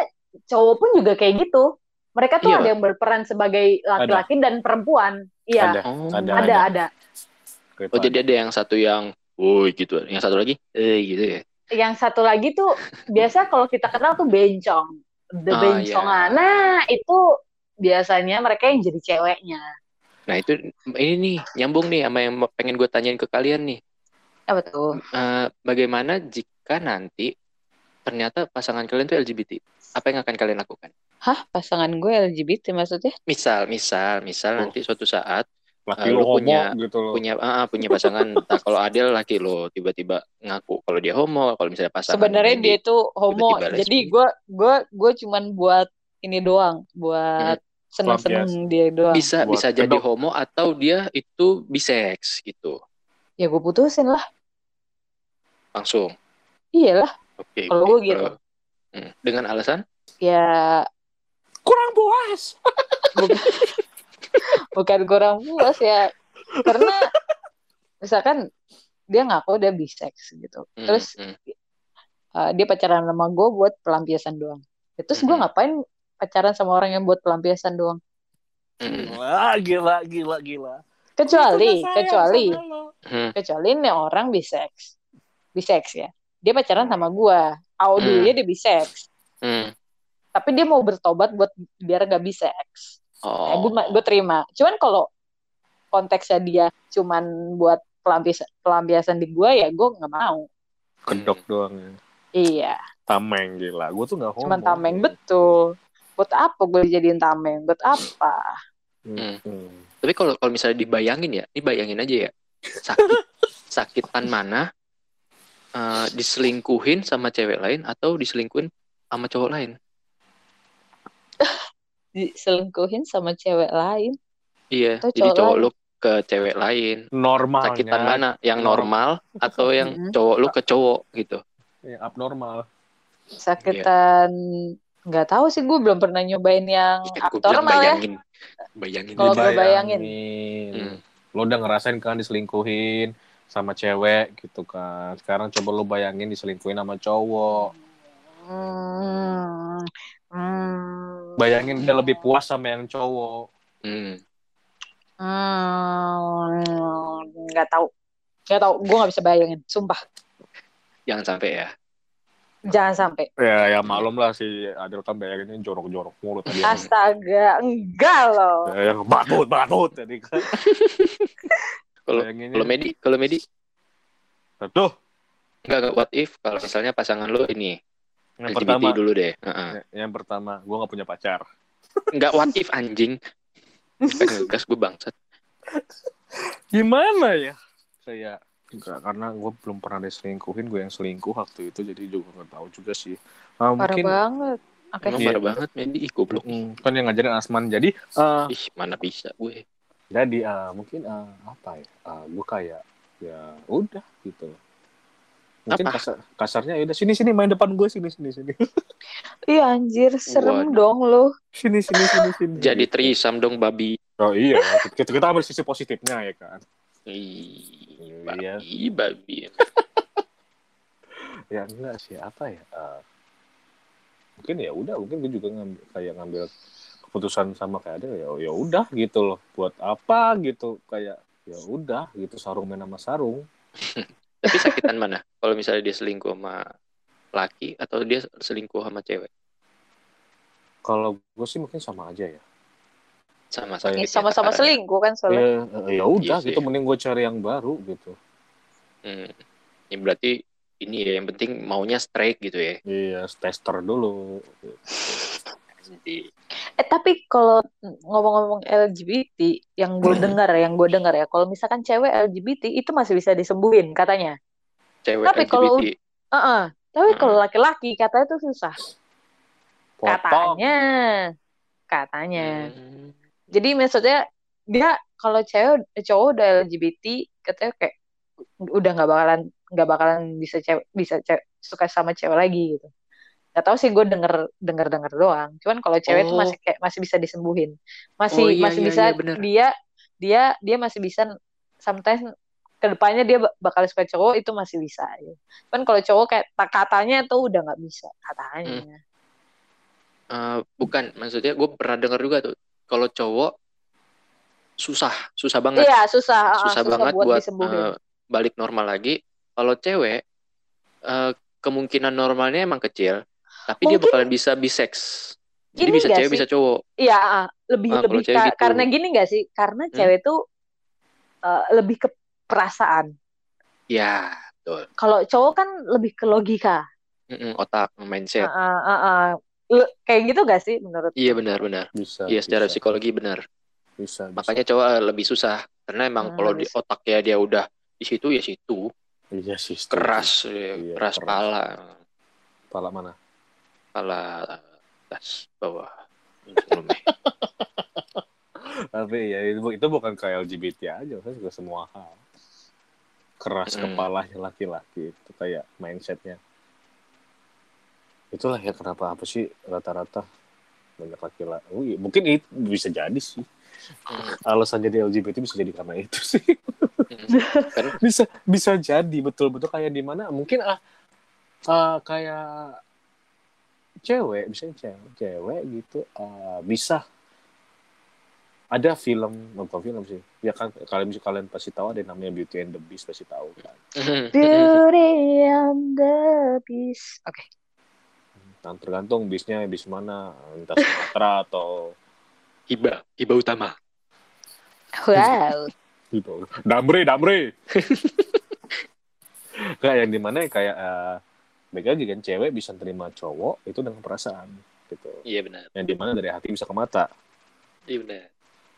cowok pun juga kayak gitu. Mereka tuh
Iya.
ada yang berperan sebagai laki-laki dan perempuan. Iya,
ada
oh
ada,
ada ada.
Oh jadi ada yang satu yang woi gitu yang satu lagi eh gitu ya
Yang satu lagi tuh biasa kalau kita kenal tuh bencong. The
Ah,
bencongan.
iya.
Nah, itu biasanya mereka yang jadi ceweknya.
nah itu ini nih nyambung nih sama yang pengen gue tanyain ke kalian nih
Apa tuh?
Eh, bagaimana jika nanti ternyata pasangan kalian tuh LGBT apa yang akan kalian lakukan
Hah, pasangan gue LGBT maksudnya?
misal misal misal
Oh.
nanti suatu saat
laki
Eh,
lu
lu
homo
punya-
gitu loh.
punya ah, punya pasangan. Entah kalau Adel laki lo tiba-tiba ngaku kalau dia homo kalau misalnya pasangan
Sebenarnya dia itu homo,
tiba-tiba
jadi
lesbi.
gue gue gue cuman buat ini doang, buat seneng-seneng dia doang.
bisa
Buat
bisa jadi
kedok.
homo atau dia itu biseks gitu.
Ya gue putusin lah.
langsung?
Iyalah,
oke
Kalau gua gitu.
Hmm, dengan alasan?
Ya.
Kurang puas
bukan kurang puas ya. Karena misalkan dia ngaku dia bisex gitu.
Hmm,
Terus
hmm.
uh, dia pacaran sama gue buat pelampiasan doang. Ya, Terus gue
Mhm.
ngapain pacaran sama orang yang buat pelampiasan doang?
Hmm,
Wah, gila, gila, gila.
Kecuali,
Sayang
kecuali,
hmm.
kecuali ini orang bisex, bisex ya. Dia pacaran sama gue. Awal
Hmm.
dulunya dia bisex,
hmm.
tapi dia mau bertobat buat biar gak bisex.
Oh
gue gue terima. Cuman kalau konteksnya dia cuman buat pelampiasan pelampiasan di gue ya gue nggak mau.
kedok doang ya.
Iya,
tameng gila gue tuh nggak homo
cuman tameng betul. Buat apa gue dijadiin tameng? Buat apa?
Hmm. Hmm.
tapi kalau kalau misalnya dibayangin ya ini bayangin aja ya sakit sakitan mana eh, diselingkuhin sama cewek lain atau diselingkuhin sama cowok lain
Diselingkuhin sama cewek lain.
iya
Atau
jadi
cowok
cowok
lain.
lu ke cewek lain
normalnya
sakitan mana yang normal atau yang
Mm-mm.
cowok lu ke cowok gitu
yang abnormal
Sakitan nggak tahu sih gue belum pernah nyobain yang
bilang
abnormal ya.
bayangin bayangin
Kalau gua bayangin.
Hmm.
lo udah ngerasain kan diselingkuhin sama cewek gitu kan sekarang coba lo bayangin diselingkuhin sama cowok
Hmm. Hmm.
Bayangin dia lebih puas sama yang cowok
Hmm.
Hmm. Nggak tahu. Nggak tahu. Gue nggak bisa bayangin. Sumpah.
jangan sampai ya
Jangan sampai.
ya ya maklum lah si Adil kan bayanginnya jorok-jorok mulu tadi yang,
Astaga, enggak loh.
ya, yang batut batut tadi kan
Kalau- kalau Medi kalau Medi
aduh
enggak enggak what if kalau misalnya pasangan lu ini
yang
LGBT
pertama.
dulu deh Heeh.
yang pertama gue nggak punya pacar.
Enggak what if anjing? Ngegas gue bangsat.
Gimana ya? Saya enggak karena gue belum pernah diselingkuhin gue yang selingkuh waktu itu jadi juga nggak tahu juga sih. Ah,
Parah
mungkin
banget.
Emang
Iya.
parah banget Medi ih goblok.
Mm, kan yang ngajarin Asman. Jadi eh,
ih mana bisa gue.
jadi eh, mungkin eh, apa ya? Eh, gue kayak ya udah gitu mungkin
Apa?
kasar, kasarnya ya udah sini sini main depan gue sini sini sini.
Iya anjir, serem
Waduh.
dong lo.
sini sini sini sini
jadi trisam dong babi.
Oh iya. Kita kita ambil sisi positifnya ya kan?
Ih
Iya.
babi babi.
Ya enggak sih. Apa ya? Eh, mungkin ya udah mungkin gue juga ngambil kayak ngambil keputusan sama kayak ada ya ya udah gitu loh. Buat apa gitu? Kayak ya udah gitu sarung main sama sarung.
Tapi sakitan mana? Kalau misalnya dia selingkuh sama laki atau dia selingkuh sama cewek?
kalau gue sih mungkin sama aja ya
Sama
Kayak-
sakit.
Ini sama-sama selingkuh kan soalnya.
ya eh, ya udah
Iya sih.
gitu mending gue cari yang baru gitu
Hmm. Ya berarti ini ya yang penting maunya straight gitu ya.
iya tester dulu
Jadi
Eh tapi kalau ngomong-ngomong LGBT yang gue dengar ya, yang gue dengar ya, kalau misalkan cewek LGBT itu masih bisa disembuhin katanya.
Cewek
Tapi kalau-
LGBT.
Heeh. Tapi
Hmm.
kalau laki-laki katanya itu susah.
potong
Katanya. Katanya.
Hmm.
Jadi maksudnya dia kalau cewek cowok udah LGBT katanya kayak udah nggak bakalan nggak bakalan bisa cewek bisa cewek, suka sama cewek lagi gitu. Gak tau sih gue denger denger denger doang. Cuman kalau cewek tuh
Oh.
masih kayak masih bisa disembuhin. Masih
Oh, iya,
masih
iya,
bisa
iya, bener.
dia dia dia masih bisa sometimes ke depannya dia bak- bakal suka cowok itu masih bisa. Ya. Cuman kalau cowok kayak katanya tuh udah nggak bisa katanya.
Eh, bukan, maksudnya gue pernah dengar juga tuh. Kalau cowok susah, susah banget,
Iya susah, ah,
susah, banget
buat,
buat
disembuhin.
eh, balik normal lagi. Kalau cewek eh, kemungkinan normalnya emang kecil, tapi dia
Mungkin-
bakalan bisa bisex. Jadi
Gini
bisa cewek
sih?
bisa cowok.
Iya, lebih
Ah, kalau
lebih ka-
gitu.
karena gini gak sih? Karena
Hmm.
cewek tuh eh, lebih ke perasaan.
Ya, betul.
Kalau cowok kan lebih ke logika.
Mm-mm, otak, mindset.
Ah, ah, ah. Le- kayak gitu gak sih menurut?
Iya benar-benar.
bisa
Iya secara
bisa,
psikologi benar.
bisa, bisa.
Makanya cowok lebih susah karena emang
Hmm,
kalau di
bisa.
otaknya dia udah di situ ya situ
iya sih
keras ya,
Iya,
keras
keras.
pala
pala mana
pala atas bawah
tapi ya itu, itu bukan kayak LGBT aja kan juga semua hal keras
Mm.
kepalanya laki-laki itu kayak mindsetnya. Itulah ya kenapa apa sih rata-rata banyak laki-laki. Oh, iya, mungkin itu bisa jadi sih.
Hmm,
alasan jadi LGBT bisa jadi karena itu sih.
Kan
bisa bisa jadi betul-betul kayak di mana mungkin ah ah, kayak cewek misalnya cewek cewek gitu ah, bisa ada film bukan film sih ya kan kalian kalian pasti tahu ada yang namanya Beauty and the Beast pasti tahu kan
Beauty and the Beast. Oke.
nah, tergantung bisnya bis mana entah Sumatera atau
Hiba, Hiba utama.
Wow.
gitu damre damre kayak yang di mana ya kayak uh, baik lagi kan cewek bisa terima cowok itu dengan perasaan gitu
Iya benar.
yang di mana dari hati bisa ke mata
Iya benar.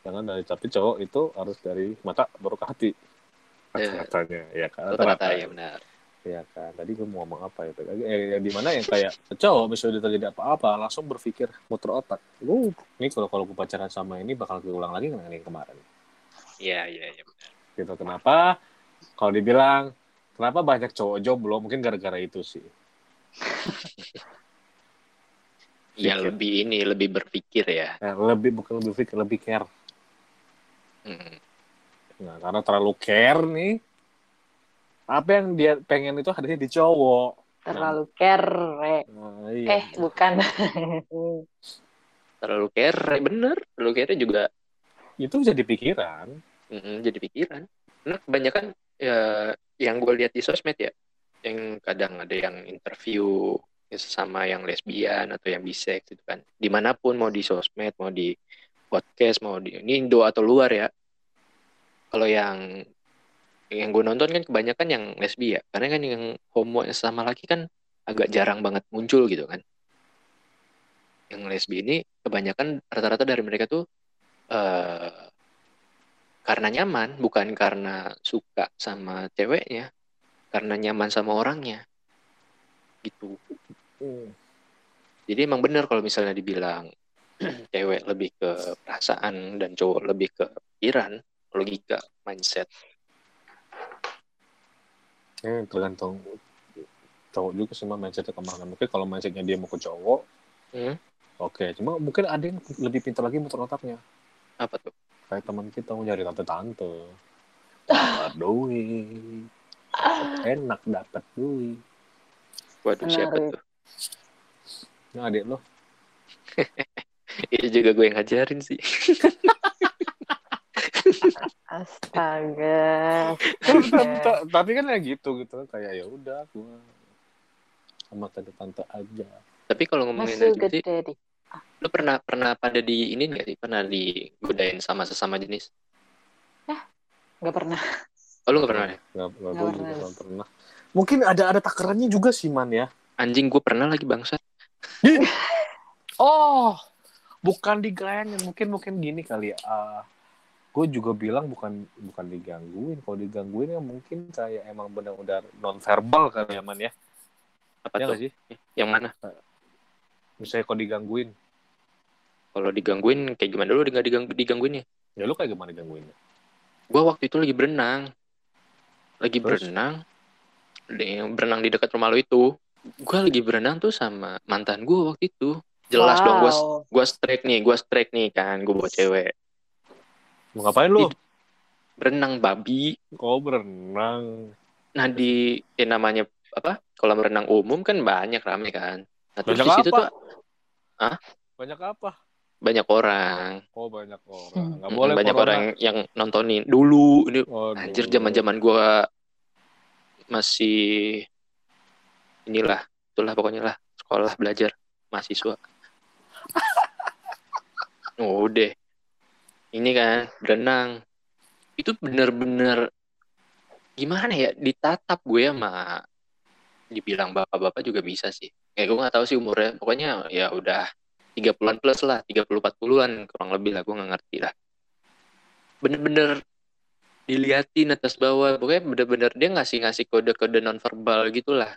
Jangan dari tapi cowok itu harus dari mata baru ke hati.
Ya.
katanya ya kan?
Rata-rata ya benar.
ya kan? Tadi gue mau ngomong apa ya eh, yang di mana yang kayak cowok misalnya terjadi apa-apa langsung berpikir muter otak. Lu ini kalau kalau gue pacaran sama ini bakal keulang lagi kan yang kemarin?
Iya iya iya benar.
gitu kenapa? Kalau dibilang kenapa banyak cowok jomblo? Mungkin gara-gara itu sih.
Iya
Pikir.
lebih ini lebih berpikir ya.
Eh, lebih bukan lebih pikir lebih care
Hmm.
nah karena terlalu care nih apa yang dia pengen itu hadirnya di cowok
Terlalu care.
nah, iya.
Eh, bukan.
Terlalu care, bener. Terlalu care juga
itu jadi pikiran
mm, jadi pikiran. Karena kebanyakan ya yang gue lihat di sosmed ya, yang kadang ada yang interview sesama yang lesbian atau yang bisex gitu kan. Di mana pun mau di sosmed, mau di podcast, mau di ini Indo atau luar ya. Kalau yang yang gue nonton kan kebanyakan yang lesbi ya, karena kan yang homo sama laki kan agak jarang banget muncul gitu kan. Yang lesbi ini kebanyakan rata-rata dari mereka tuh eh karena nyaman, bukan karena suka sama ceweknya, karena nyaman sama orangnya. Gitu. Jadi emang bener kalau misalnya dibilang cewek lebih ke perasaan dan cowok lebih ke pikiran, logika, mindset.
Eh, tergantung cowok juga sih mah mindsetnya ke mana mungkin kalau mindsetnya dia mau ke cowok
Hmm.
oke cuma mungkin ada yang lebih pintar lagi muter otaknya
Apa tuh?
kayak teman kita mau nyari tante-tante dapat duit enak dapat duit
Waduh, siapa
Menarik.
tuh?
Nah, adik lo.
Itu juga gue yang ngajarin sih.
Astaga.
Ta- Tapi kan ya gitu gitu kayak ya udah gua sama tante-tante aja.
Tapi kalau ngomongin LGBT,
gede deh.
lu pernah pernah pada di ini nggak sih? Pernah digodain sama sesama jenis?
Gak pernah.
Oh, lu nggak pernah ya?
Nggak, nggak,
Nggak
gua juga
pernah.
nggak pernah. Mungkin ada ada takarannya juga sih man ya.
Anjing gue pernah lagi bangsa.
Oh, bukan digayangin. Mungkin mungkin gini kali ya. gue juga bilang bukan bukan digangguin. Kalau digangguin ya mungkin kayak emang benar-benar non verbal kali ya man ya.
Apa
Ya
tuh?
sih?
Yang mana?
Misalnya kalau digangguin,
Kalau digangguin kayak gimana dulu nggak diganggu digangguinnya?
ya lu kayak gimana digangguinnya?
Gue waktu itu lagi berenang, lagi
Terus?
berenang, berenang di dekat rumah lo itu. Gue lagi berenang tuh sama mantan gue waktu itu. Jelas dong gue
Wow.
gue strike nih, gue strike nih kan, gue bawa cewek.
Mau ngapain lu?
Berenang babi.
Kau berenang.
Nah di ya namanya apa? Kolam renang umum kan banyak rame kan. Nah terus
Banyak
di situ
apa?
tuh
Banyak apa?
banyak orang,
Oh banyak orang.
Hmm.
Mm,
boleh
banyak
corona.
orang yang nontonin dulu. Ini
Waduh.
anjir zaman zaman gue masih inilah, itulah pokoknya lah sekolah belajar mahasiswa. oh, udah. Ini kan berenang. Itu bener-bener gimana ya ditatap gue sama dibilang bapak-bapak juga bisa sih. Kayak gue nggak tahu sih umurnya. Pokoknya ya udah 30-an plus lah, 30-40-an kurang lebih lah, gue nggak ngerti lah. Bener-bener diliatin atas bawah, pokoknya bener-bener dia ngasih-ngasih kode-kode nonverbal gitu lah.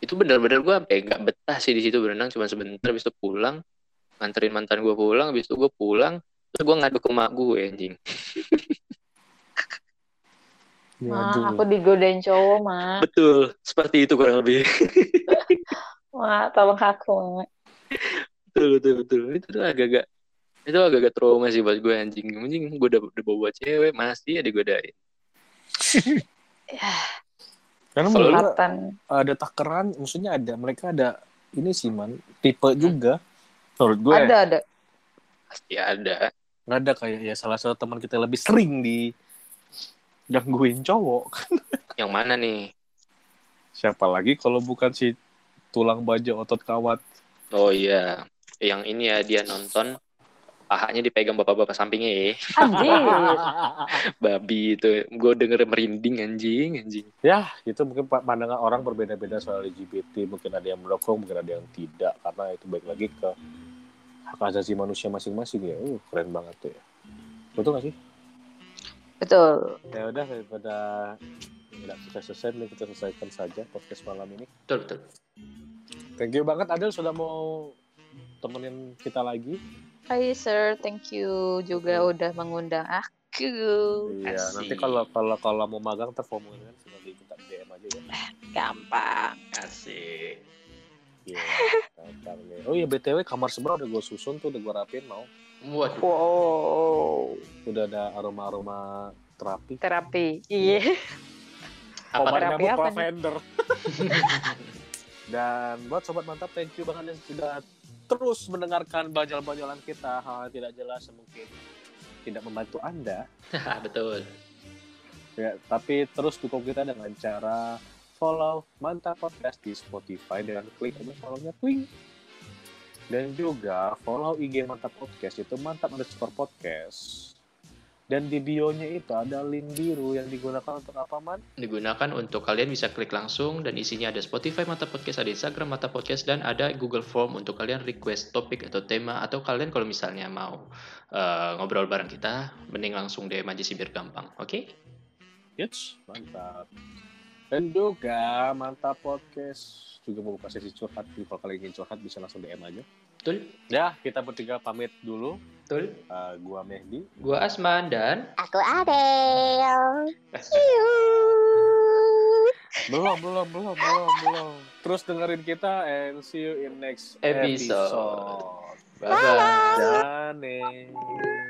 Itu bener-bener gue sampai nggak betah sih di situ berenang cuma sebentar, itu pulang, nganterin mantan gue pulang, habis itu gue pulang, terus gue ngadu ke mak gue anjing.
Ma, aku digodain cowok, Ma.
Betul, seperti itu kurang lebih.
Ma, tolong aku, Ma.
betul, betul, betul. Itu tuh agak-agak itu agak-agak trauma sih buat gue anjing. Anjing gue udah, udah bawa cewek, masih ya digodain.
Karena
Kalau lu-
mereka ada takaran, maksudnya ada mereka ada ini sih man tipe juga. Menurut gue
Ada, ada.
Pasti ada.
nggak ada kayak ya salah satu teman kita lebih sering di gangguin cowok.
Yang mana nih?
Siapa lagi kalau bukan si tulang baja otot kawat.
Oh iya, yang ini ya dia nonton pahanya dipegang bapak-bapak sampingnya ya.
Anjir.
Babi itu, gue denger merinding anjing, anjing.
ya, itu mungkin pa- pandangan orang berbeda-beda soal LGBT. Mungkin ada yang mendukung, mungkin ada yang tidak. Karena itu baik lagi ke hak asasi manusia masing-masing ya. Uh, keren banget tuh ya. Betul gak sih?
Betul.
Ya udah daripada nggak selesai-selesai, mending kita selesaikan saja podcast malam ini.
Betul, betul.
Thank you banget Adel sudah mau temenin kita lagi.
Hai, sir. Thank you juga udah mengundang aku.
Iya,
Asik.
nanti kalau kalau kalau mau magang ntar formulir kan tinggal diminta DM aja ya.
Gampang.
Asik.
Iya. nih. Oh iya BTW kamar sebelah udah gue susun tuh udah gue rapin mau.
Waduh.
Wow.
Udah ada aroma-aroma terapi.
Terapi. Iya.
Apa
Obat
terapi apa nih?
lavender. Dan buat sobat mantap thank you banget yang sudah terus mendengarkan bajal-bajalan kita hal tidak jelas mungkin tidak membantu Anda.
betul.
Ya, tapi terus dukung kita dengan cara follow Mantap Podcast di Spotify dan klik aja follow-nya twing. Dan juga follow IG Mantap Podcast itu mantap underscore podcast. Dan di bio-nya itu ada link biru yang digunakan untuk apa man?
Digunakan untuk kalian bisa klik langsung dan isinya ada Spotify Mata Podcast, ada Instagram Mata Podcast dan ada Google Form untuk kalian request topik atau tema atau kalian kalau misalnya mau eh, ngobrol bareng kita, mending langsung DM aja sih biar gampang. Oke?
Yes, mantap. Dan juga Mantap Podcast juga mau sesi curhat. Jadi kalau kalian ingin curhat bisa langsung DM aja.
Betul?
Ya, kita bertiga pamit dulu.
Betul.
Uh, gua Mehdi.
Gua Asman dan
Aku Adel.
belum belum belum belum belum terus dengerin kita and see you in next
Episode.
episode.
bye bye.
Dane.